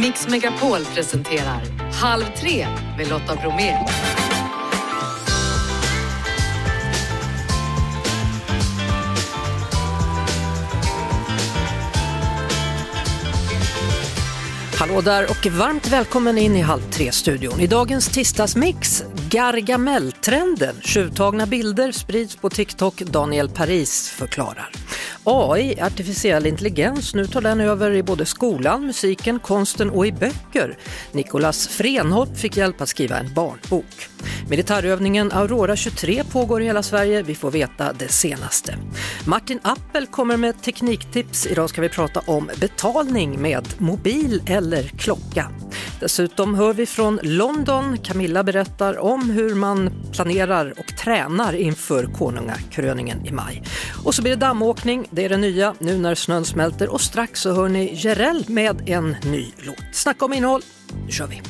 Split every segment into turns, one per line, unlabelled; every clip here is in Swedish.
Mix Megapol presenterar Halv tre med Lotta Bromé.
Hallå där och varmt välkommen in i Halv tre-studion. I dagens tisdagsmix, Gargamel-trenden. Tjuvtagna bilder sprids på TikTok. Daniel Paris förklarar. AI, artificiell intelligens, nu tar den över i både skolan, musiken, konsten och i böcker. Nicolas Frenholt fick hjälp att skriva en barnbok. Militärövningen Aurora 23 pågår i hela Sverige. Vi får veta det senaste. Martin Appel kommer med tekniktips. Idag ska vi prata om betalning med mobil eller klocka. Dessutom hör vi från London. Camilla berättar om hur man planerar och tränar inför konungakröningen i maj. Och så blir det dammåkning, det är det nya nu när snön smälter och strax så hör ni Jerell med en ny låt. Snacka om innehåll, nu kör vi!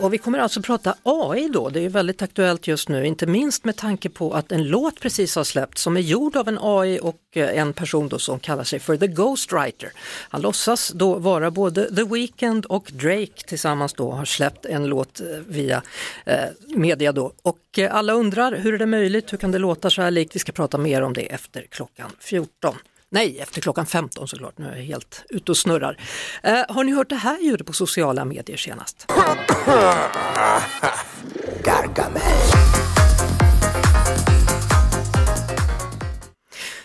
Och vi kommer alltså prata AI då, det är väldigt aktuellt just nu, inte minst med tanke på att en låt precis har släppts som är gjord av en AI och eh, en person då som kallar sig för The Ghostwriter. Han låtsas då vara både The Weeknd och Drake tillsammans då har släppt en låt eh, via eh, media då. Och eh, alla undrar hur är det möjligt, hur kan det låta så här likt? Vi ska prata mer om det efter klockan 14. Nej, efter klockan 15 såklart, nu är jag helt ute och snurrar. Eh, har ni hört det här ljudet på sociala medier senast?
Gargamel.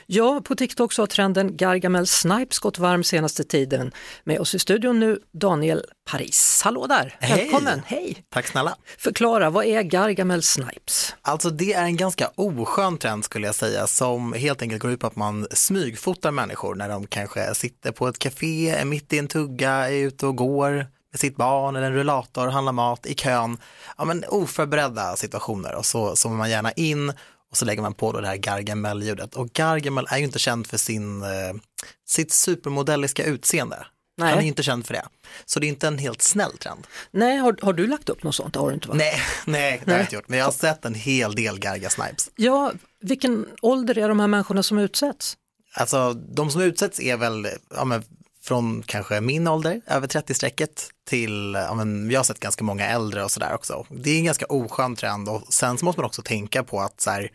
Ja, på TikTok så har trenden Gargamel Snipes gått varm senaste tiden. Med oss i studion nu Daniel Paris. Hallå där,
Hej.
välkommen! Hej!
Tack snälla.
Förklara, vad är Gargamel Snipes?
Alltså det är en ganska oskön trend skulle jag säga som helt enkelt går ut på att man smygfotar människor när de kanske sitter på ett café, är mitt i en tugga, är ute och går med sitt barn eller en rullator, handlar mat i kön. Ja men oförberedda situationer och så zoomar man gärna in och så lägger man på då det här Gargamel-ljudet. Och Gargamel är ju inte känd för sin, eh, sitt supermodelliska utseende.
Nej.
Han är ju inte känd för det. Så det är inte en helt snäll trend.
Nej, har, har du lagt upp något sånt? Det har du inte va?
Nej, nej, det har jag inte gjort. Men jag har sett en hel del Garga Snipes.
Ja, vilken ålder är de här människorna som utsätts?
Alltså de som utsätts är väl ja, men, från kanske min ålder, över 30-strecket, till, ja, men, jag har sett ganska många äldre och sådär också. Det är en ganska oskön trend och sen så måste man också tänka på att så här,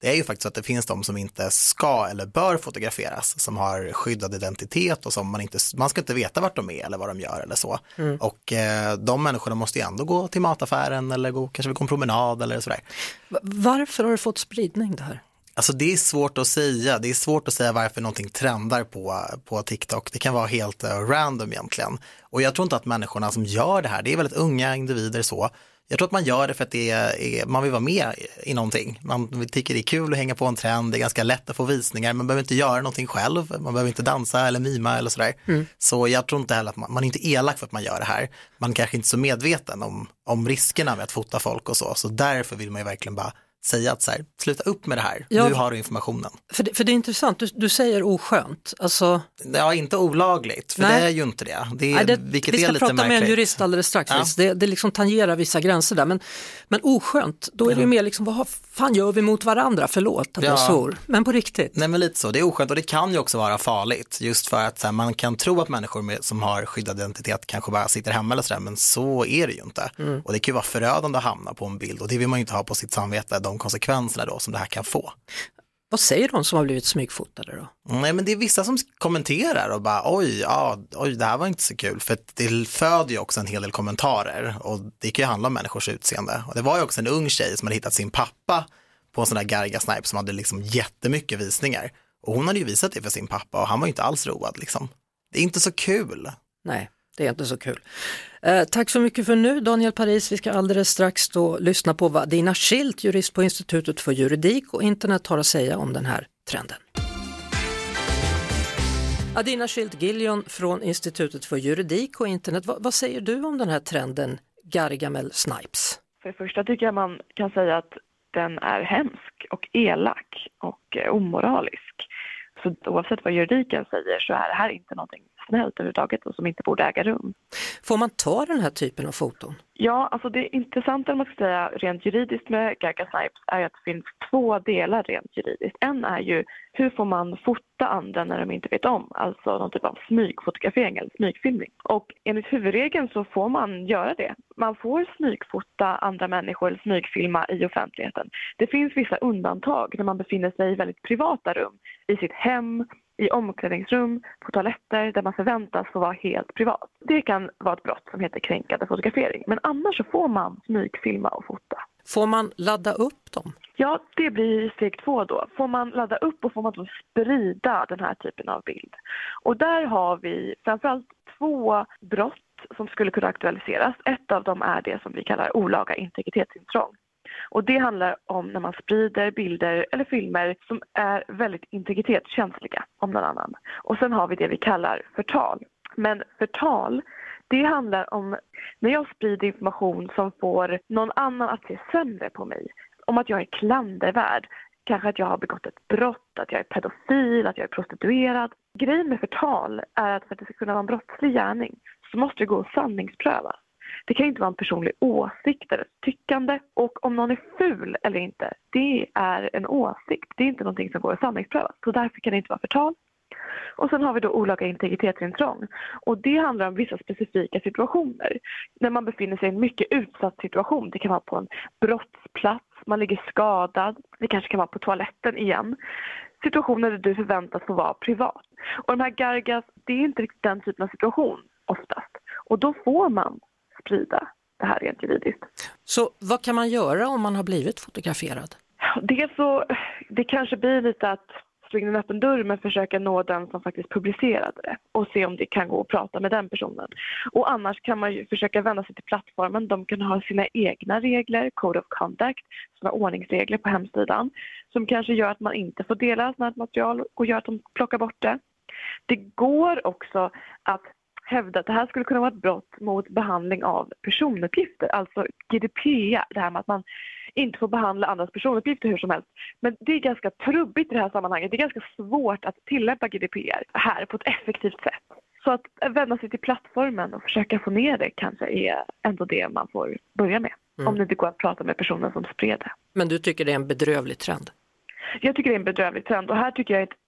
det är ju faktiskt så att det finns de som inte ska eller bör fotograferas, som har skyddad identitet och som man inte, man ska inte veta vart de är eller vad de gör eller så. Och eh, de människorna måste ju ändå gå till mataffären eller gå, kanske gå en promenad eller sådär.
Va- Varför har det fått spridning det här?
Alltså det är svårt att säga. Det är svårt att säga varför någonting trendar på, på TikTok. Det kan vara helt eh, random egentligen. Och jag tror inte att människorna som gör det här, det är väldigt unga individer så. Jag tror att man gör det för att det är, man vill vara med i, någonting. Man tycker det är kul att hänga på en trend, det är ganska lätt att få visningar, man behöver inte göra någonting själv, man behöver inte dansa eller mima eller sådär. Så jag tror inte heller att man, man är inte elak för att man gör det här. Man kanske inte är så medveten om, om riskerna med att fota folk och så, så därför vill man ju verkligen bara säga att så här, sluta upp med det här,
Ja.
nu har du informationen.
För det, för det är intressant, du, du säger oskönt. Alltså,
Ja, inte olagligt, för
Nej.
det är ju inte det. det, är,
nej, det vi ska prata med en
märkligt.
jurist alldeles strax.
Ja.
Det, det liksom tangerar vissa gränser där. Men, men oskönt, då är det ju mer liksom, vad fan gör vi mot varandra? Förlåt att jag
Ja.
svor. Men på riktigt.
Nej men lite så, det är oskönt och det kan ju också vara farligt just för att här, man kan tro att människor med, som har skyddad identitet kanske bara sitter hemma eller sådär men så är det ju inte.
Mm.
Och det kan ju vara förödande att hamna på en bild och det vill man ju inte ha på sitt samvete, de konsekvenserna då som det här kan få.
Vad säger de som har blivit smygfotade då?
Nej men det är vissa som kommenterar och bara oj, ja, oj det här var inte så kul för det föder ju också en hel del kommentarer och det kan ju handla om människors utseende. Och det var ju också en ung tjej som hade hittat sin pappa på en sån där Garga Snipe som hade liksom jättemycket visningar. Och hon hade ju visat det för sin pappa och han var ju inte alls road liksom. Det är inte så kul.
Nej, det är inte så kul. Eh, tack så mycket för nu Daniel Paris. Vi ska alldeles strax då lyssna på vad Dina Schilt, jurist på Institutet för juridik och internet har att säga om den här trenden. Adina Schilt Gillion från Institutet för juridik och internet. Vad, vad säger du om den här trenden Gargamel Snipes?
För det första tycker jag man kan säga att den är hemsk och elak och eh, omoralisk. Så oavsett vad juridiken säger så är det här inte någonting professionellt överhuvudtaget och som inte borde äga rum.
Får man ta den här typen av foton?
Ja, alltså det intressanta om man ska säga rent juridiskt med Gaga Snipes är att det finns två delar rent juridiskt. En är ju hur får man fota andra när de inte vet om, alltså någon typ av smygfotografering eller smygfilmning. Och enligt huvudregeln så får man göra det. Man får smygfota andra människor eller smygfilma i offentligheten. Det finns vissa undantag när man befinner sig i väldigt privata rum, i sitt hem, i omklädningsrum, på toaletter där man förväntas få vara helt privat. Det kan vara ett brott som heter kränkande fotografering men annars så får man smygfilma och fota.
Får man ladda upp dem?
Ja, det blir steg två då. Får man ladda upp och får man då sprida den här typen av bild? Och där har vi framförallt två brott som skulle kunna aktualiseras. Ett av dem är det som vi kallar olaga integritetsintrång. Och det handlar om när man sprider bilder eller filmer som är väldigt integritetskänsliga om någon annan. Och sen har vi det vi kallar förtal. Men förtal, det handlar om när jag sprider information som får någon annan att se sämre på mig. Om att jag är klandervärd, kanske att jag har begått ett brott, att jag är pedofil, att jag är prostituerad. Grejen med förtal är att för att det ska kunna vara en brottslig gärning så måste det gå att sanningspröva. Det kan inte vara en personlig åsikt eller tyckande. Och om någon är ful eller inte, det är en åsikt. Det är inte någonting som går att sanningspröva. Så därför kan det inte vara förtal. Och sen har vi då olaga integritetsintrång. Och det handlar om vissa specifika situationer. När man befinner sig i en mycket utsatt situation. Det kan vara på en brottsplats, man ligger skadad, det kanske kan vara på toaletten igen. Situationer där du förväntas få vara privat. Och de här gargas, det är inte riktigt den typen av situation oftast. Och då får man sprida det här rent juridiskt.
Så vad kan man göra om man har blivit fotograferad?
Dels så, det kanske blir lite att slå in en öppen dörr men försöka nå den som faktiskt publicerade det och se om det kan gå att prata med den personen. Och annars kan man ju försöka vända sig till plattformen. De kan ha sina egna regler, Code of Conduct, sina ordningsregler på hemsidan som kanske gör att man inte får dela sådant material och gör att de plockar bort det. Det går också att hävda att det här skulle kunna vara ett brott mot behandling av personuppgifter, alltså GDPR, det här med att man inte får behandla andras personuppgifter hur som helst. Men det är ganska trubbigt i det här sammanhanget. Det är ganska svårt att tillämpa GDPR här på ett effektivt sätt. Så att vända sig till plattformen och försöka få ner det kanske är ändå det man får börja med. Mm. Om det inte går att prata med personen som spred det.
Men du tycker det är en bedrövlig trend?
Jag tycker det är en bedrövlig trend och här tycker jag ett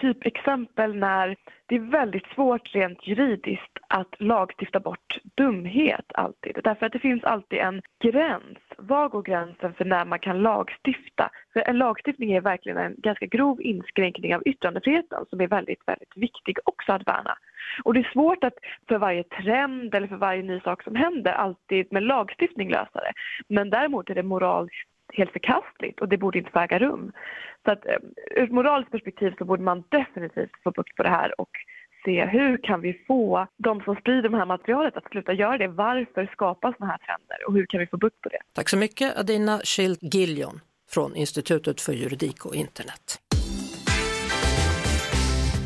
typexempel när det är väldigt svårt rent juridiskt att lagstifta bort dumhet alltid. Därför att det finns alltid en gräns. Var går gränsen för när man kan lagstifta? För en lagstiftning är verkligen en ganska grov inskränkning av yttrandefriheten som är väldigt, väldigt viktig också att värna. Och det är svårt att för varje trend eller för varje ny sak som händer alltid med lagstiftning lösa det. Men däremot är det moraliskt helt förkastligt och det borde inte få äga rum. Så att eh, ur ett moraliskt perspektiv så borde man definitivt få bukt på det här och se hur kan vi få de som sprider det här materialet att sluta göra det? Varför skapas sådana här trender och hur kan vi få bukt på det?
Tack så mycket Adina Schild Giljon från Institutet för juridik och internet.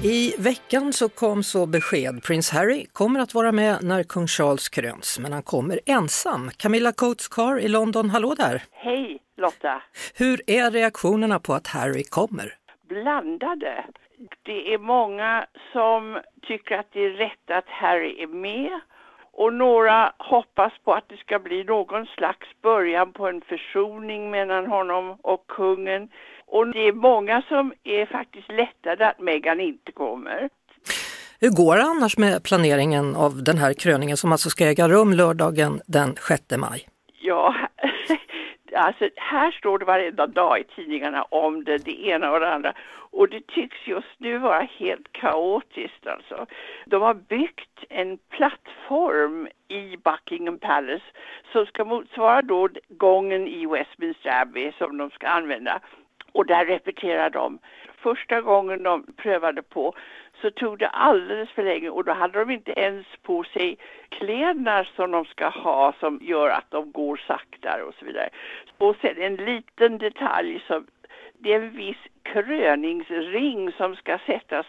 I veckan så kom så besked. Prins Harry kommer att vara med när kung Charles kröns, men han kommer ensam. Camilla Coates Carr i London, hallå där!
Hej Lotta!
Hur är reaktionerna på att Harry kommer?
Blandade. Det är många som tycker att det är rätt att Harry är med och några hoppas på att det ska bli någon slags början på en försoning mellan honom och kungen. Och det är många som är faktiskt lättade att Meghan inte kommer.
Hur går det annars med planeringen av den här kröningen som alltså ska äga rum lördagen den 6 maj?
Ja, alltså här står det varenda dag i tidningarna om det, det ena och det andra. Och det tycks just nu vara helt kaotiskt alltså. De har byggt en plattform i Buckingham Palace som ska motsvara då gången i Westminster Abbey som de ska använda. Och där repeterar de. Första gången de prövade på så tog det alldeles för länge och då hade de inte ens på sig kläderna som de ska ha som gör att de går saktare och så vidare. Och sen en liten detalj som det är en viss kröningsring som ska sättas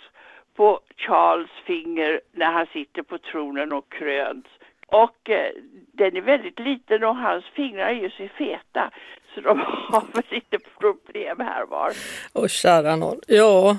på Charles finger när han sitter på tronen och kröns. Och eh, den är väldigt liten och hans fingrar är ju så feta så de har väl lite problem här var.
Och kära någon. Ja,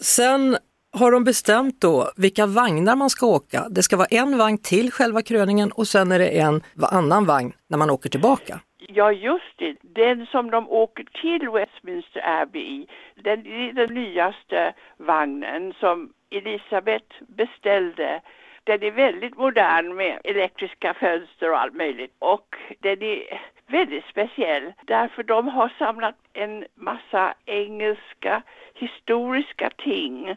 sen har de bestämt då vilka vagnar man ska åka? Det ska vara en vagn till själva kröningen och sen är det en annan vagn när man åker tillbaka.
Ja, just det. Den som de åker till Westminster Abbey i, den är den nyaste vagnen som Elisabeth beställde. Den är väldigt modern med elektriska fönster och allt möjligt och den är väldigt speciell därför de har samlat en massa engelska historiska ting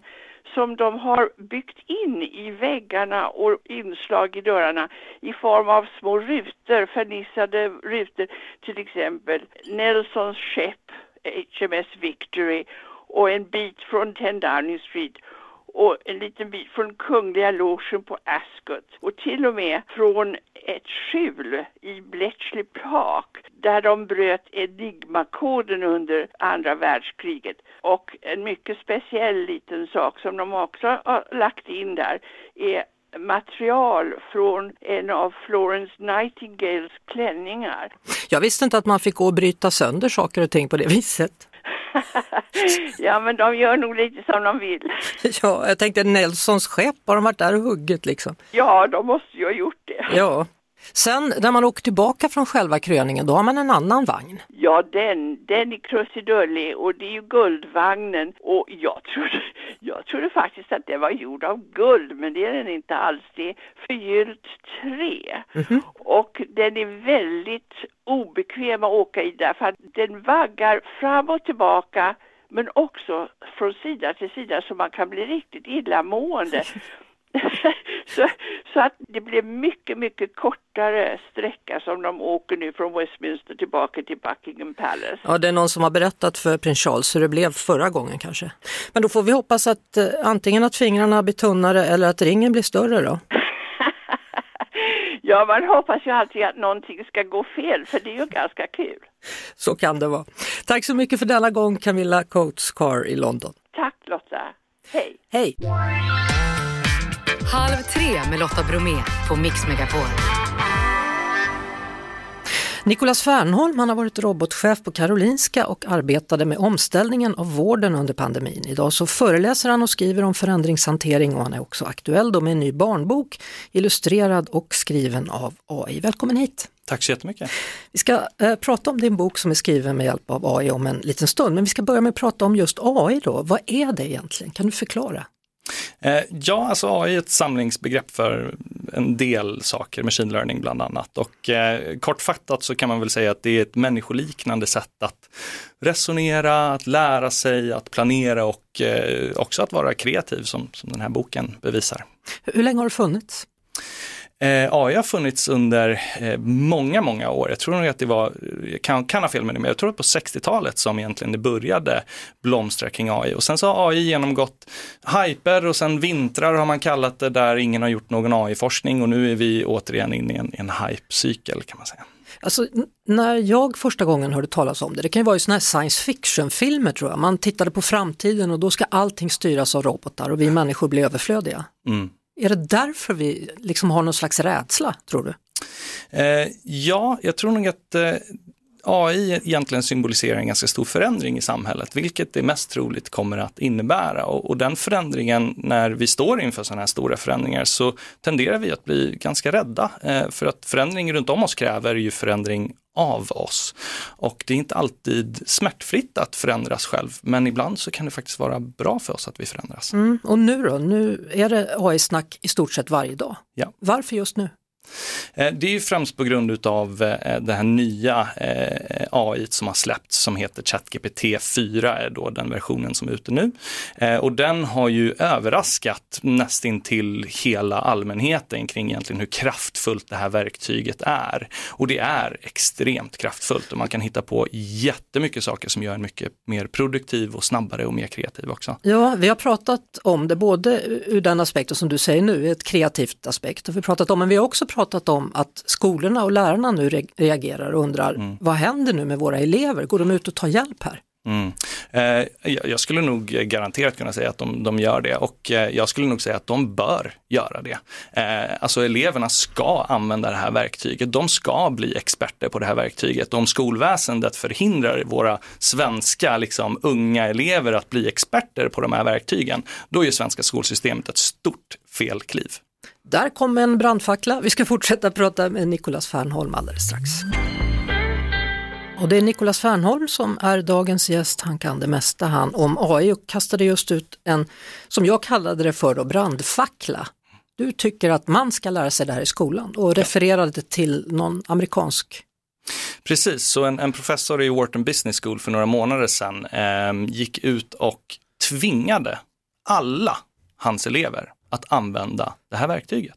som de har byggt in i väggarna och inslag i dörrarna i form av små rutor, fernissade rutor, till exempel Nelsons skepp HMS Victory och en bit från 10 Downing Street och en liten bit från Kungliga logen på Ascot och till och med från ett skjul i Bletchley Park där de bröt enigmakoden under andra världskriget. Och en mycket speciell liten sak som de också har lagt in där är material från en av Florence Nightingales klänningar.
Jag visste inte att man fick gå och bryta sönder saker och ting på det viset.
ja, men de gör nog lite som de vill.
ja, jag tänkte Nelsons skepp, har de varit där och huggit liksom?
Ja, de måste ju ha gjort det.
Ja. Sen när man åker tillbaka från själva kröningen, då har man en annan vagn.
Ja, den, den är krusidullig och det är ju guldvagnen och jag trodde, jag trodde faktiskt att den var gjord av guld, men det är den inte alls. Det är förgyllt trä mm -hmm. och den är väldigt obekväm att åka i därför att den vaggar fram och tillbaka men också från sida till sida så man kan bli riktigt illamående. så, så att det blir mycket, mycket kortare sträcka som de åker nu från Westminster tillbaka till Buckingham Palace.
Ja, det är någon som har berättat för prins Charles hur det blev förra gången kanske. Men då får vi hoppas att eh, antingen att fingrarna blir tunnare eller att ringen blir större då.
ja, man hoppas ju alltid att någonting ska gå fel för det är ju ganska kul.
Så kan det vara. Tack så mycket för denna gång Camilla Coates Car i London.
Tack Lotta. Hej!
Hej!
Halv tre med Lotta Bromé på Mix Megapol.
Nikolas Fernholm han har varit robotchef på Karolinska och arbetade med omställningen av vården under pandemin. Idag så föreläser han och skriver om förändringshantering och han är också aktuell då med en ny barnbok illustrerad och skriven av AI. Välkommen hit!
Tack så jättemycket.
Vi ska eh, prata om din bok som är skriven med hjälp av AI om en liten stund, men vi ska börja med att prata om just AI då. Vad är det egentligen? Kan du förklara?
Eh, ja, alltså AI är ett samlingsbegrepp för en del saker, machine learning bland annat. Och eh, kortfattat så kan man väl säga att det är ett människoliknande sätt att resonera, att lära sig, att planera och eh, också att vara kreativ som, som den här boken bevisar.
Hur länge har det funnits?
Eh, AI har funnits under eh, många, många år. Jag tror nog att det var, jag kan, kan ha fel med det, men jag tror att på 60-talet som egentligen det började blomstra kring AI. Och sen så har AI genomgått hyper och sen vintrar har man kallat det där ingen har gjort någon AI-forskning och nu är vi återigen inne i en, en hype-cykel kan man säga.
Alltså, när jag första gången hörde talas om det, det kan ju vara i sådana här science fiction-filmer tror jag, man tittade på framtiden och då ska allting styras av robotar och vi människor blir överflödiga. Mm. Är det därför vi liksom har någon slags rädsla, tror du?
Eh, ja, jag tror nog att eh, AI egentligen symboliserar en ganska stor förändring i samhället, vilket det mest troligt kommer att innebära. Och, och den förändringen, när vi står inför sådana här stora förändringar, så tenderar vi att bli ganska rädda. Eh, för att förändring runt om oss kräver ju förändring av oss. Och det är inte alltid smärtfritt att förändras själv, men ibland så kan det faktiskt vara bra för oss att vi förändras.
Mm, och nu då? Nu är det AI-snack i stort sett varje dag.
Ja.
Varför just nu?
Eh, det är ju främst på grund av eh, det här nya eh, AI som har släppts som heter ChatGPT 4 är då den versionen som är ute nu. Och den har ju överraskat nästintill hela allmänheten kring egentligen hur kraftfullt det här verktyget är. Och det är extremt kraftfullt och man kan hitta på jättemycket saker som gör en mycket mer produktiv och snabbare och mer kreativ också.
Ja, vi har pratat om det både ur den aspekten som du säger nu, ett kreativt aspekt, och vi pratat om, men vi har också pratat pratat om att skolorna och lärarna nu reagerar och undrar mm. vad händer nu med våra elever? Går de ut och tar hjälp här?
Mm. Eh, jag skulle nog garanterat kunna säga att de, de gör det och eh, jag skulle nog säga att de bör göra det. Eh, alltså eleverna ska använda det här verktyget, de ska bli experter på det här verktyget. Om skolväsendet förhindrar våra svenska liksom, unga elever att bli experter på de här verktygen, då är svenska skolsystemet ett stort felkliv.
Där kom en brandfackla. Vi ska fortsätta prata med Nicolas Fernholm alldeles strax. Och det är Nicolas Fernholm som är dagens gäst. Han kan det mesta han om AI och kastade just ut en, som jag kallade det för, då, brandfackla. Du tycker att man ska lära sig det här i skolan och refererade till någon amerikansk
Precis, så en, en, professor i Wharton Business School för några månader sedan eh, gick ut och tvingade alla hans elever att använda det här verktyget.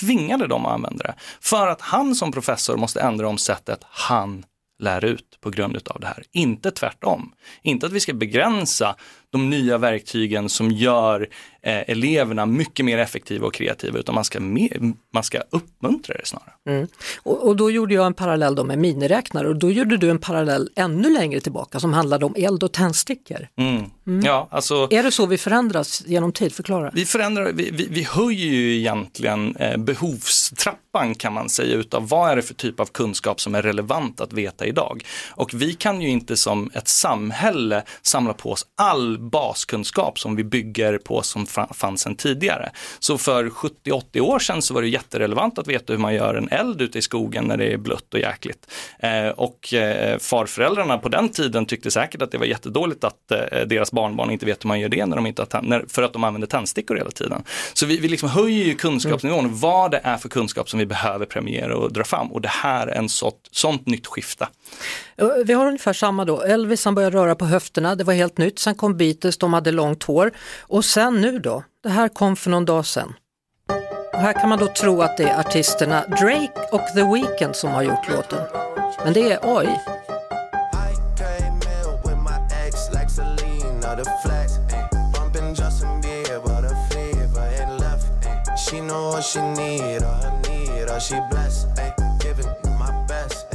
Tvingade dem att använda det. För att han som professor måste ändra om sättet han lär ut på grund av det här. Inte tvärtom. Inte att vi ska begränsa de nya verktygen som gör eh, eleverna mycket mer effektiva och kreativa utan man ska, mer, man ska uppmuntra det snarare. Mm.
Och, och, då gjorde jag en parallell då med miniräknare och då gjorde du en parallell ännu längre tillbaka som handlade om eld och tändstickor.
Mm. Mm. Ja, alltså,
är det så vi förändras genom tid? Förklara.
Vi, förändrar, vi, vi, vi höjer ju egentligen eh, behovstrappan kan man säga utav vad är det för typ av kunskap som är relevant att veta idag. Och vi kan ju inte som ett samhälle samla på oss all baskunskap som vi bygger på som fanns sedan tidigare. Så för 70-80 år sedan så var det jätterelevant att veta hur man gör en eld ute i skogen när det är blött och jäkligt. Eh, och eh, farföräldrarna på den tiden tyckte säkert att det var jättedåligt att eh, deras barnbarn inte vet hur man gör det när de inte har för att de använder tändstickor hela tiden. Så vi, vi liksom höjer ju kunskapsnivån, mm. vad det är för kunskap som vi behöver premiera och dra fram och det här är en sånt, sånt nytt skifte.
Vi har ungefär samma då, Elvis han började röra på höfterna, det var helt nytt, sen kom Beatles, de hade långt hår och sen nu då, det här kom för någon dag sedan. Och här kan man då tro att det är artisterna Drake och The Weeknd som har gjort låten. Men det är AI. Ay, giving my best.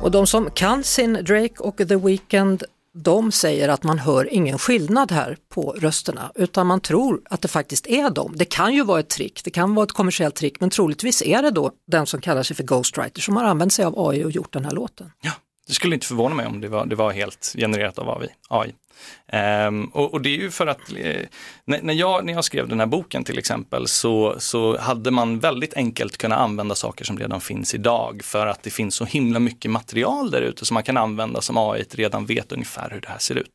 Och de som kan sin Drake och The Weeknd de säger att man hör ingen skillnad här på rösterna utan man tror att det faktiskt är dem. Det kan ju vara ett trick, det kan vara ett kommersiellt trick men troligtvis är det då den som kallar sig för Ghostwriter som har använt sig av AI och gjort den här låten.
Ja, det skulle inte förvåna mig om det var, det var helt genererat av AI. Um, och, och, det är ju för att eh, när, jag, när jag skrev den här boken till exempel så, så hade man väldigt enkelt kunnat använda saker som redan finns idag för att det finns så himla mycket material där ute som man kan använda som AI redan vet ungefär hur det här ser ut.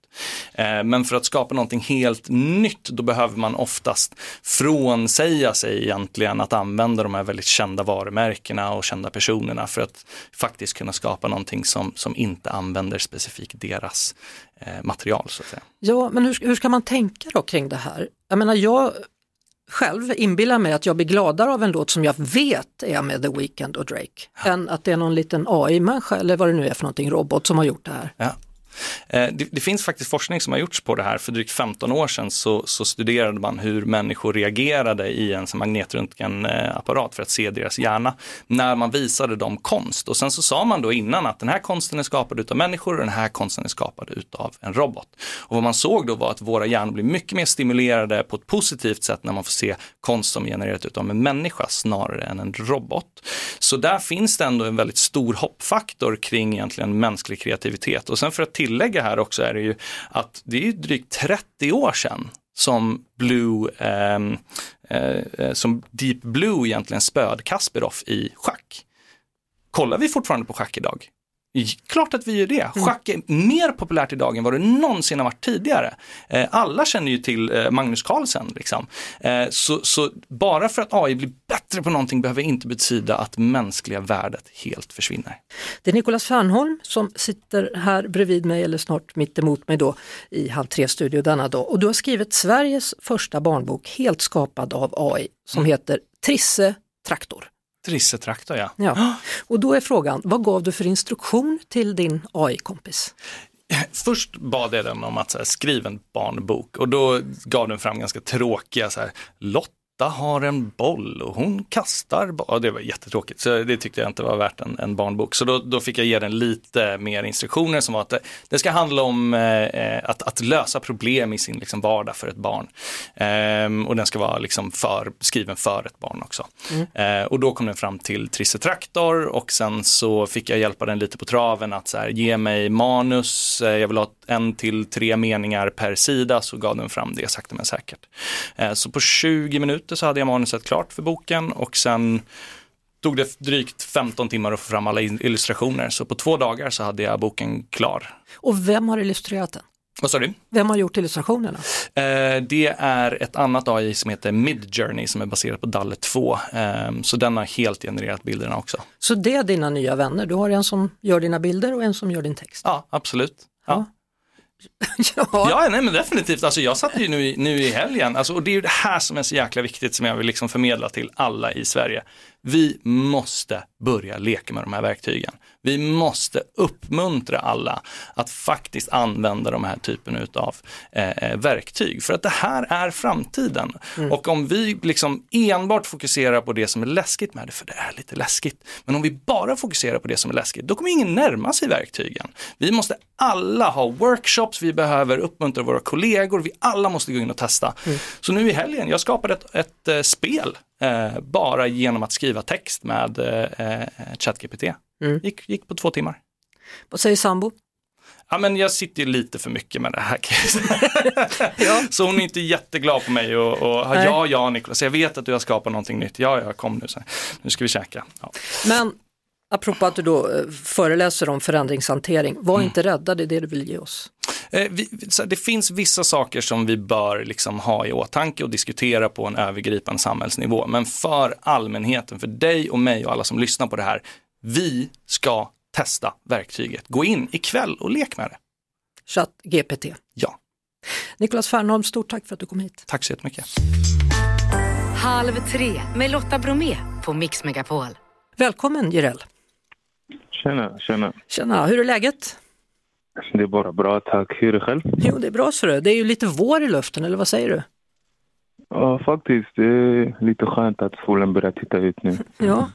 Eh, men för att skapa någonting helt nytt då behöver man oftast frånsäga sig egentligen att använda de här väldigt kända varumärkena och kända personerna för att faktiskt kunna skapa någonting som, som inte använder specifikt deras material. Så att säga.
Ja, men hur, hur ska man tänka då kring det här? Jag menar, jag själv inbillar mig att jag blir gladare av en låt som jag vet är med The Weeknd och Drake, ja. än att det är någon liten AI-människa eller vad det nu är för någonting, robot som har gjort det här.
Ja. Eh, det, det, finns faktiskt forskning som har gjorts på det här. För drygt 15 år sedan så, så studerade man hur människor reagerade i en magnetröntgenapparat för att se deras hjärna när man visade dem konst. Och sen så sa man då innan att den här konsten är skapad av människor och den här konsten är skapad av en robot. Och vad man såg då var att våra hjärnor blir mycket mer stimulerade på ett positivt sätt när man får se konst som genererat av en människa snarare än en robot. Så där finns det ändå en väldigt stor hoppfaktor kring egentligen mänsklig kreativitet. Och sen för att tillägga här också är det ju att det är drygt 30 år sedan som Blue, eh, eh, som Deep Blue egentligen spöd Kasperov i schack. Kollar vi fortfarande på schack idag? Klart att vi gör det. Mm. Schack är mer populärt idag än vad det någonsin har varit tidigare. Eh, alla känner ju till eh, Magnus Carlsen. Liksom. Eh, så, så, bara för att AI blir bättre på någonting behöver inte betyda att mänskliga värdet helt försvinner.
Det är Nicolas Fernholm som sitter här bredvid mig, eller snart mitt emot mig då, i Halv tre-studio denna dag. Och du har skrivit Sveriges första barnbok helt skapad av AI som mm. heter Trisse Traktor.
Trissetraktor ja.
ja. Och då är frågan, vad gav du för instruktion till din AI-kompis?
Först bad jag den om att så här, skriva en barnbok och då gav den fram ganska tråkiga så här, Lotta Lotta har en boll och hon kastar. Ja, det var jättetråkigt, så det tyckte jag inte var värt en, en barnbok. Så då, då, fick jag ge den lite mer instruktioner som var att det, det ska handla om eh, att, att, lösa problem i sin liksom, vardag för ett barn. Eh, och den ska vara liksom för, skriven för ett barn också. Mm. Eh, och då kom den fram till Trisse Traktor och sen så fick jag hjälpa den lite på traven att så här, ge mig manus, eh, jag vill ha en till tre meningar per sida så gav den fram det sakta men säkert. Eh, så på 20 minuter så hade jag manuset klart för boken och sen tog det drygt 15 timmar att få fram alla illustrationer. Så på två dagar så hade jag boken klar.
Och vem har illustrerat den?
Vad sa du?
Vem har gjort illustrationerna?
Eh, det är ett annat AI som heter Midjourney som är baserat på Dalle 2. Eh, så den har helt genererat bilderna också.
Så det är dina nya vänner? Du har en som gör dina bilder och en som gör din text?
Ja, absolut. Ja.
Ja.
ja. nej men definitivt. Alltså jag satt ju nu, nu i helgen, alltså, och det är ju det här som är så jäkla viktigt som jag vill liksom förmedla till alla i Sverige. Vi måste börja leka med de här verktygen. Vi måste uppmuntra alla att faktiskt använda de här typen av eh, verktyg. För att det här är framtiden. Mm. Och om vi liksom enbart fokuserar på det som är läskigt med det, för det är lite läskigt, men om vi bara fokuserar på det som är läskigt, då kommer ingen närma sig verktygen. Vi måste alla ha workshops, vi behöver uppmuntra våra kollegor, vi alla måste gå in och testa. Mm. Så nu i helgen, jag skapade ett, ett, ett eh, spel eh, bara genom att skriva text med eh, ChatGPT. Mm. Gick, gick på två timmar.
Vad säger sambo?
Ja men jag sitter ju lite för mycket med det här ja. Så hon är inte jätteglad på mig och, och ja ja Niklas, jag vet att du har skapat någonting nytt. Ja ja kom nu, så. nu ska vi käka. Ja.
Men apropå att du då eh, föreläser om förändringshantering, var mm. inte rädda, det är det du vill ge oss.
Eh, vi, det finns vissa saker som vi bör liksom ha i åtanke och diskutera på en övergripande samhällsnivå. Men för allmänheten, för dig och mig och alla som lyssnar på det här, vi ska testa verktyget. Gå in ikväll och lek med det.
Chatt GPT.
Ja.
Niklas Fernholm, stort tack för att du kom hit.
Tack så jättemycket.
Halv tre med Lotta Bromé på Mix Megapol.
Välkommen Jireel.
Tjena, tjena.
Tjena, hur är läget?
Det är bara bra, tack. Hur är det själv?
Jo, det är bra så. Det är ju lite vår i luften, eller vad säger du?
Ja, faktiskt. Det är lite skönt att solen börjar titta ut nu.
Ja.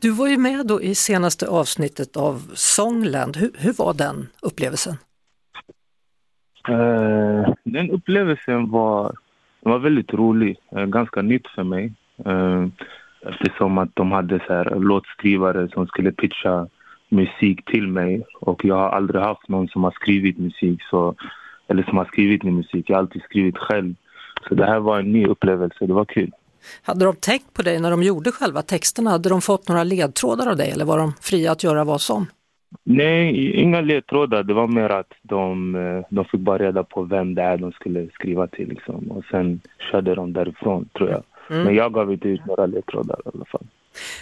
Du var ju med då i senaste avsnittet av Songland. Hur, hur var den upplevelsen?
Uh, den upplevelsen var, var väldigt rolig, uh, ganska nytt för mig. Uh, eftersom att de hade så här, låtskrivare som skulle pitcha musik till mig och jag har aldrig haft någon som har skrivit musik så, eller som har skrivit min musik. Jag har alltid skrivit själv. Så det här var en ny upplevelse, det var kul.
Hade de tänkt på dig när de gjorde själva texterna? Hade de fått några ledtrådar av dig eller var de fria att göra vad som?
Nej, inga ledtrådar. Det var mer att de, eh, de fick bara reda på vem det är de skulle skriva till. Liksom. Och sen körde de därifrån, tror jag. Mm. Men jag gav inte ut några ledtrådar i alla fall.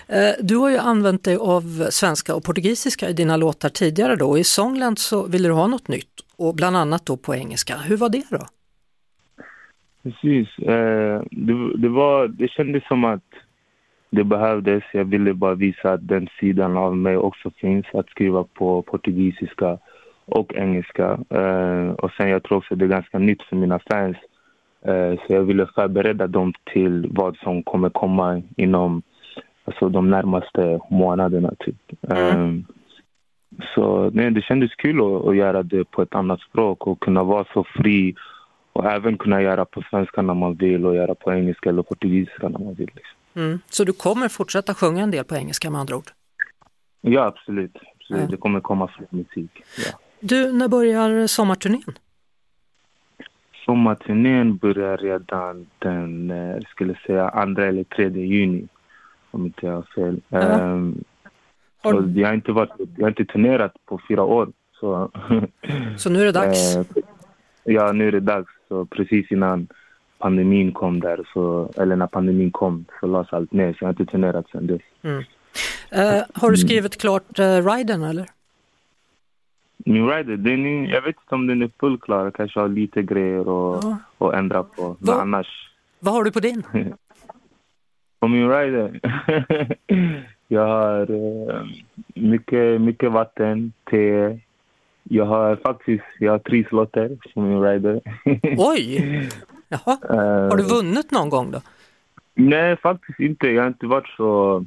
Eh, du har ju använt dig av svenska och portugisiska i dina låtar tidigare då. I Songland så ville du ha något nytt och bland annat då på engelska. Hur var det då?
Precis. Eh, det, det, var, det kändes som att det behövdes. Jag ville bara visa att den sidan av mig också finns. Att skriva på portugisiska och engelska. Eh, och sen jag tror också det är ganska nytt för mina fans. så jag ville förbereda dem till vad som kommer komma inom alltså de närmaste månaderna. Typ. Mm. Um, så nej, det kändes kul att, att, göra det på ett annat språk och kunna vara så fri och även kunna göra på svenska när man vill och göra på engelska eller portugisiska när man vill. Liksom.
Mm. Så du kommer fortsätta sjunga en del på engelska med andra ord?
Ja, absolut. absolut. Mm. Det kommer komma fler musik. Ja.
Du, när börjar sommarturnén?
Sommarturnén börjar redan den, eh, skulle säga, andra eller tredje juni om inte jag har fel. Ja. Um, har... jag, har inte varit, jag har inte turnerat på fyra år. Så,
så nu är det dags? Eh,
ja, nu är det dags. Så precis innan pandemin kom där, så, eller när pandemin kom så lades allt ner. Så jag har inte turnerat sedan dess. Mm.
Uh, har du skrivit klart uh, riden eller?
Min rider, den är, jag vet inte om den är fullt klar. kanske har lite grejer att ja. ändra på. Men Va, annars...
Vad har du på din?
På min rider? jag har uh, mycket, mycket vatten, te. Jag har faktiskt jag har tre slotter på min rider.
Oj! Jaha. Uh, har du vunnit någon gång då?
Nej, faktiskt inte. Jag har inte varit så,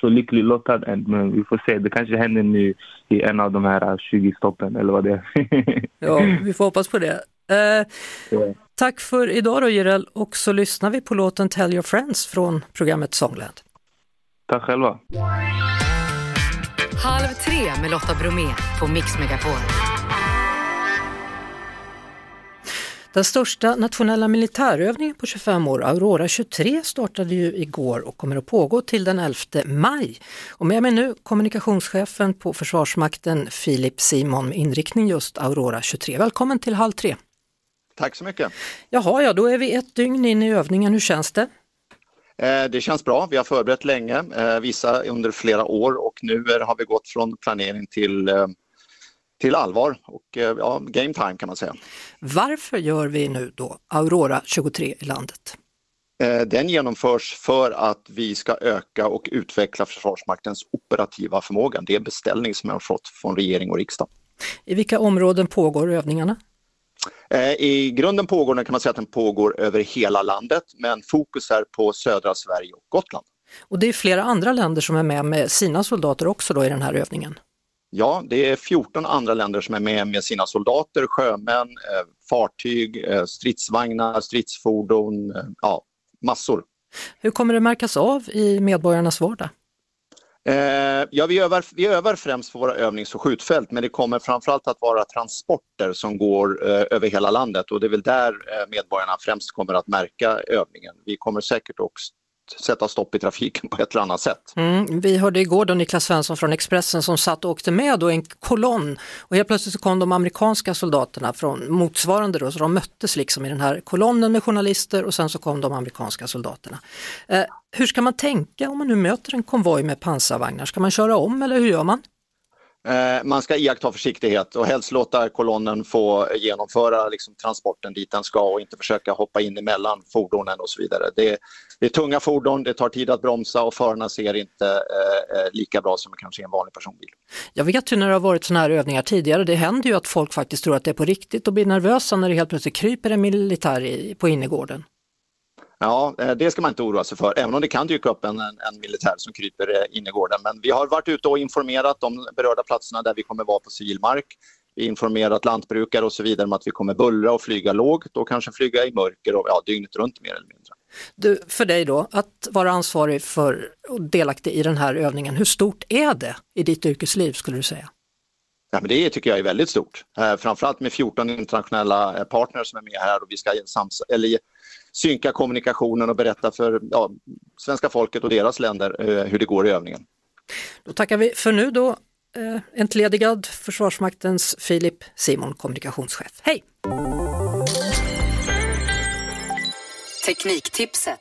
så lycklig lottad än, men vi får se. Det kanske händer nu i en av de här 20 stoppen eller vad det är.
Ja, vi får hoppas på det. Eh,
Ja.
Tack för idag då Jireel och så lyssnar vi på låten Tell Your Friends från programmet Songland.
Tack själva.
Halv tre med Lotta Bromé på Mix Megapol.
Den största nationella militärövningen på 25 år, Aurora 23, startade ju igår och kommer att pågå till den 11 maj. Och med mig nu kommunikationschefen på Försvarsmakten, Filip Simon, med inriktning just Aurora 23. Välkommen till Halv tre.
Tack så mycket.
Jaha, ja då är vi ett dygn in i övningen, hur känns det?
Eh, Det känns bra. Vi har förberett länge, eh, vissa under flera år och nu har vi gått från planering till, eh, till allvar och ja, game time kan man säga.
Varför gör vi nu då Aurora 23 i landet?
Den genomförs för att vi ska öka och utveckla Försvarsmaktens operativa förmåga. Det är en beställning som jag har fått från regering och riksdag.
I vilka områden pågår övningarna?
Eh, I grunden pågår den kan man säga att den pågår över hela landet men fokus är på södra Sverige och Gotland.
Och det är flera andra länder som är med med sina soldater också då i den här övningen.
Ja, det är 14 andra länder som är med med sina soldater, sjömän, eh, fartyg, eh, stridsvagnar, stridsfordon, ja, massor.
Hur kommer det märkas av i medborgarnas vardag?
Eh, ja, vi övar, vi övar främst på våra övnings och skjutfält men det kommer framförallt att vara transporter som går eh, över hela landet och det är väl där eh, medborgarna främst kommer att märka övningen. Vi kommer säkert också sätta stopp i trafiken på ett eller annat sätt.
Mm, vi hörde igår då Niklas Svensson från Expressen som satt och åkte med då i en kolonn och helt plötsligt så kom de amerikanska soldaterna från motsvarande då, så de möttes liksom i den här kolonnen med journalister och sen så kom de amerikanska soldaterna. Eh, hur ska man tänka om man nu möter en konvoj med pansarvagnar? Ska man köra om eller hur gör man?
Eh, man ska iaktta försiktighet och helst låta kolonnen få genomföra liksom, transporten dit den ska och inte försöka hoppa in emellan fordonen och så vidare. Det är, det är tunga fordon, det tar tid att bromsa och förarna ser inte eh, eh, lika bra som kanske en vanlig personbil.
Jag vet ju när det har varit sådana här övningar tidigare, det händer ju att folk faktiskt tror att det är på riktigt och blir nervösa när det helt plötsligt kryper en militär i, på innergården.
Ja, eh, det ska man inte oroa sig för, även om det kan dyka upp en, en, militär som kryper eh, in i gården. Men vi har varit ute och informerat de berörda platserna där vi kommer vara på civil mark. Vi har informerat lantbrukare och så vidare om att vi kommer bullra och flyga lågt och kanske flyga i mörker och ja, dygnet runt mer eller mindre.
Du, för dig då, att vara ansvarig för och delaktig i den här övningen, hur stort är det i ditt yrkesliv skulle du säga?
Ja, men det tycker jag är väldigt stort. Eh, framförallt med 14 internationella eh, partners som är med här och vi ska sams- eller synka kommunikationen och berätta för ja, svenska folket och deras länder eh, hur det går i övningen.
Då tackar vi för nu då, eh, entledigad Försvarsmaktens Filip Simon, kommunikationschef. Hej!
Tekniktipset.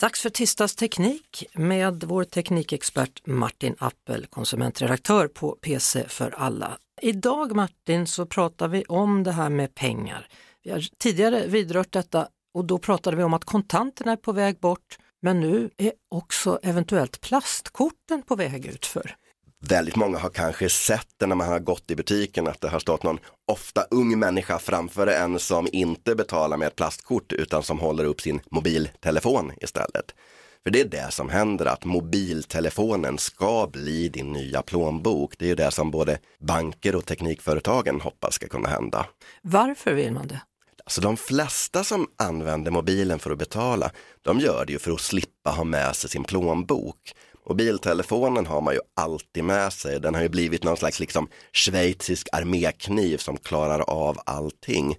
Dags för Tisdags teknik med vår teknikexpert Martin Appel, konsumentredaktör på PC för alla. Idag Martin så pratar vi om det här med pengar. Vi har tidigare vidrört detta och då pratade vi om att kontanterna är på väg bort men nu är också eventuellt plastkorten på väg utför.
Väldigt många har kanske sett det när man har gått i butiken att det har stått någon ofta ung människa framför en som inte betalar med ett plastkort utan som håller upp sin mobiltelefon istället. För det är det som händer, att mobiltelefonen ska bli din nya plånbok. Det är ju det som både banker och teknikföretagen hoppas ska kunna hända.
Varför vill man det?
Alltså de flesta som använder mobilen för att betala, de gör det ju för att slippa ha med sig sin plånbok. Mobiltelefonen har man ju alltid med sig, den har ju blivit någon slags liksom schweizisk armékniv som klarar av allting.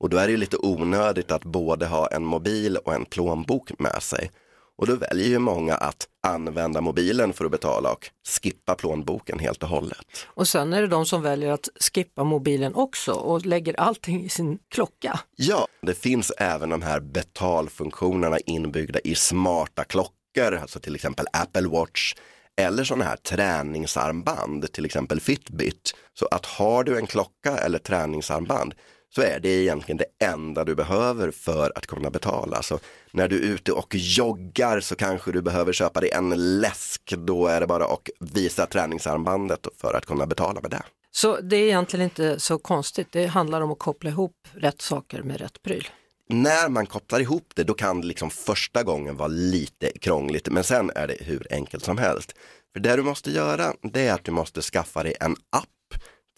Och då är det ju lite onödigt att både ha en mobil och en plånbok med sig. Och då väljer ju många att använda mobilen för att betala och skippa plånboken helt och hållet.
Och sen är det de som väljer att skippa mobilen också och lägger allting i sin klocka.
Ja, det finns även de här betalfunktionerna inbyggda i smarta klockor, alltså till exempel Apple Watch eller sådana här träningsarmband, till exempel Fitbit. Så att har du en klocka eller träningsarmband så är det egentligen det enda du behöver för att kunna betala. Så när du är ute och joggar så kanske du behöver köpa dig en läsk, då är det bara att visa träningsarmbandet för att kunna betala med det.
Så det är egentligen inte så konstigt, det handlar om att koppla ihop rätt saker med rätt pryl.
när man kopplar ihop det, då kan det liksom första gången vara lite krångligt, men sen är det hur enkelt som helst. För det du måste göra, det är att du måste skaffa dig en app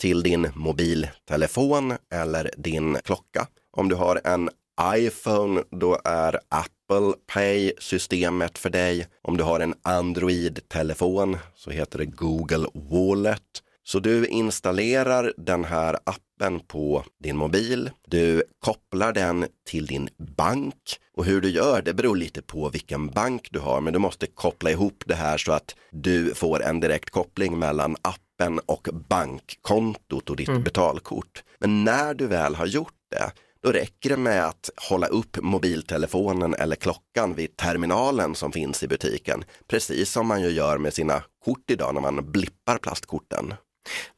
till din mobiltelefon eller din klocka. Om du har en iPhone, då är Apple Pay systemet för dig. Om du har en Android-telefon så heter det Google Wallet. Så du installerar den här appen på din mobil. Du kopplar den till din bank och hur du gör det beror lite på vilken bank du har men du måste koppla ihop det här så att du får en direkt koppling mellan appen och bankkontot och ditt mm. betalkort. Men när du väl har gjort det då räcker det med att hålla upp mobiltelefonen eller klockan vid terminalen som finns i butiken. Precis som man ju gör med sina kort idag när man blippar plastkorten.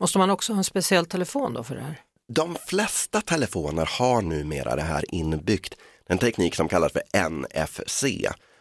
Måste man också ha en speciell telefon då för det här?
De flesta telefoner har numera det här inbyggt. En teknik som kallas för NFC.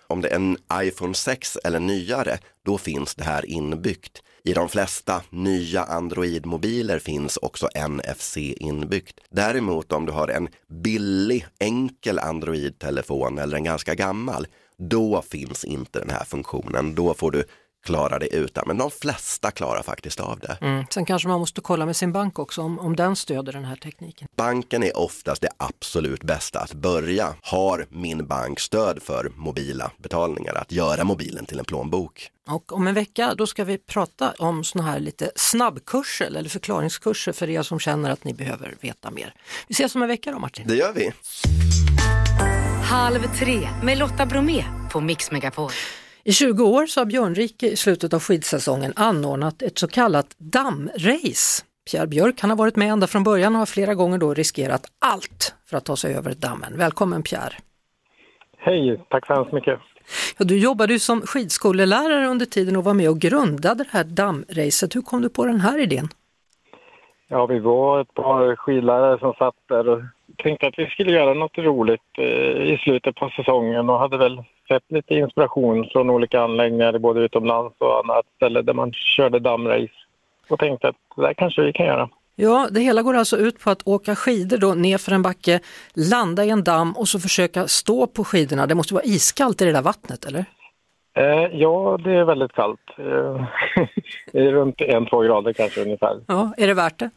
Om det är en iPhone 6 eller nyare, då finns det här inbyggt. I de flesta nya Android-mobiler finns också NFC inbyggt. Däremot om du har en billig, enkel Android-telefon eller en ganska gammal, då finns inte den här funktionen. Då får du klara det utan, men de flesta klarar faktiskt av det.
Mm. Sen kanske man måste kolla med sin bank också om, om den stöder den här tekniken.
Banken är oftast det absolut bästa att börja. Har min bank stöd för mobila betalningar, att göra mobilen till en plånbok?
Och om en vecka då ska vi prata om såna här lite snabbkurser eller förklaringskurser för er som känner att ni behöver veta mer. Vi ses om en vecka då Martin.
Det gör vi.
Halv tre med Lotta Bromé på Mix Megapol.
I 20 år så har Björnrike i slutet av skidsäsongen anordnat ett så kallat dammrace. Pierre Björk han har varit med ända från början och har flera gånger då riskerat allt för att ta sig över dammen. Välkommen Pierre!
Hej, tack så hemskt mycket!
Ja, du jobbade ju som skidskolelärare under tiden och var med och grundade det här dammracet. Hur kom du på den här idén?
Ja, vi var ett par skidlärare som satt där och tänkte att vi skulle göra något roligt eh, i slutet på säsongen och hade väl sett lite inspiration från olika anläggningar både utomlands och annat ställe där man körde dammrace och tänkte att det där kanske vi kan göra.
Ja, det hela går alltså ut på att åka skidor då nerför en backe, landa i en damm och så försöka stå på skidorna. Det måste vara iskallt i det där vattnet, eller?
Eh, ja, det är väldigt kallt. Eh, det är runt en, två grader kanske ungefär.
Ja, är det värt det?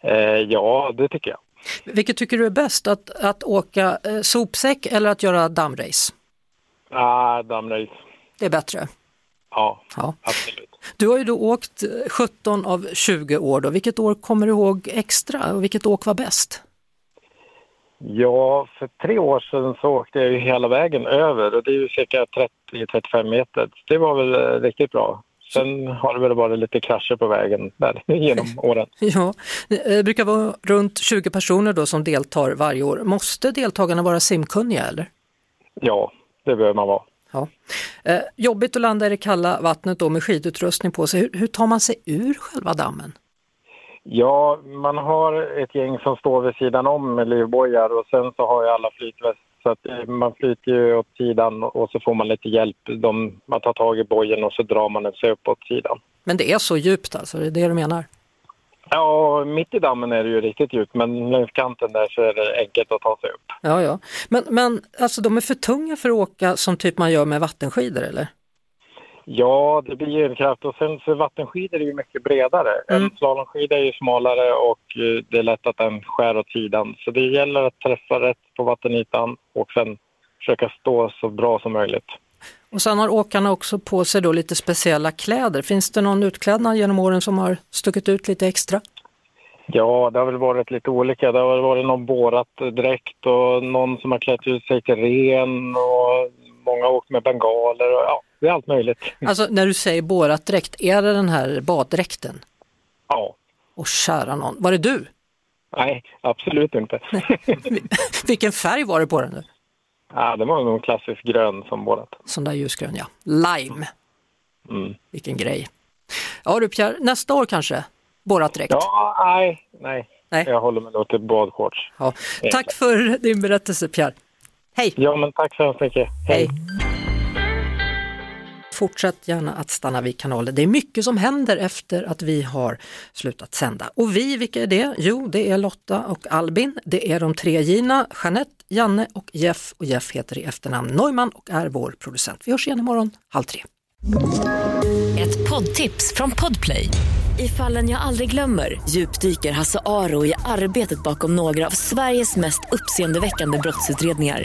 Eh, ja, det tycker jag.
Vilket tycker du är bäst, att, att åka eh, sopsäck eller att göra dammrace?
Ah, dammrace.
Det är bättre?
Ja, ja, absolut.
Du har ju då åkt 17 av 20 år. Då. Vilket år kommer du ihåg extra och vilket åk var bäst?
Ja, för tre år sedan så åkte jag ju hela vägen över och det är ju cirka 30-35 meter. Det var väl eh, riktigt bra. Sen har det väl varit lite krascher på vägen där genom åren.
Ja, det brukar vara runt 20 personer då som deltar varje år. Måste deltagarna vara simkunniga eller?
Ja, det behöver man vara.
Ja. Eh, jobbigt att landa i det kalla vattnet då med skidutrustning på sig. Hur, hur tar man sig ur själva dammen?
Ja, man har ett gäng som står vid sidan om med livbojar och sen så har ju alla flytväst så att eh, man flyter ju åt sidan och så får man lite hjälp. De, man tar tag i bojen och så drar man den sig upp åt sidan.
Men det är så djupt alltså, det är det du menar?
Ja, mitt i dammen är det ju riktigt djupt men längs kanten där så är det enkelt att ta sig upp.
Ja, ja. Men, men alltså de är för tunga för att åka som typ man gör med vattenskidor eller?
Ja, det blir en kraft och sen så vattenskidor är ju mycket bredare. Mm. En slalomskida är ju smalare och eh, det är lätt att den skär åt sidan. Så det gäller att träffa rätt på vattenytan och sen försöka stå så bra som möjligt.
Och sen har åkarna också på sig då lite speciella kläder. Finns det någon utklädnad genom åren som har stuckit ut lite extra?
Ja, det har väl varit lite olika. Det har varit någon bårat dräkt och någon som har klätt ut sig till ren och många har åkt med bengaler och ja, det är allt möjligt.
Alltså när du säger bårat dräkt, är det den här baddräkten?
Ja.
Och kära någon, var det du?
Nej, absolut inte.
Vilken färg var det på den?
Ja, det var nog klassisk grön som bådat.
Sån där ljusgrön ja. Lime.
Mm.
Vilken grej. Ja du Pierre, nästa år kanske? Borrat dräkt?
Ja, nej, nej. nej. Jag håller mig då till badshorts.
Ja. Tack för din berättelse Pierre. Hej!
Ja, men tack så hemskt mycket. Hej!
Fortsätt gärna att stanna vid kanalen. Det är mycket som händer efter att vi har slutat sända. Och vi, vilka är det? Jo, det är Lotta och Albin. Det är de tre Gina, Jeanette, Janne och Jeff. Och Jeff heter i efternamn Neumann och är vår producent. Vi hörs igen imorgon halv tre.
Ett poddtips från Podplay. I fallen jag aldrig glömmer djupdyker Hasse Aro i arbetet bakom några av Sveriges mest uppseendeväckande brottsutredningar.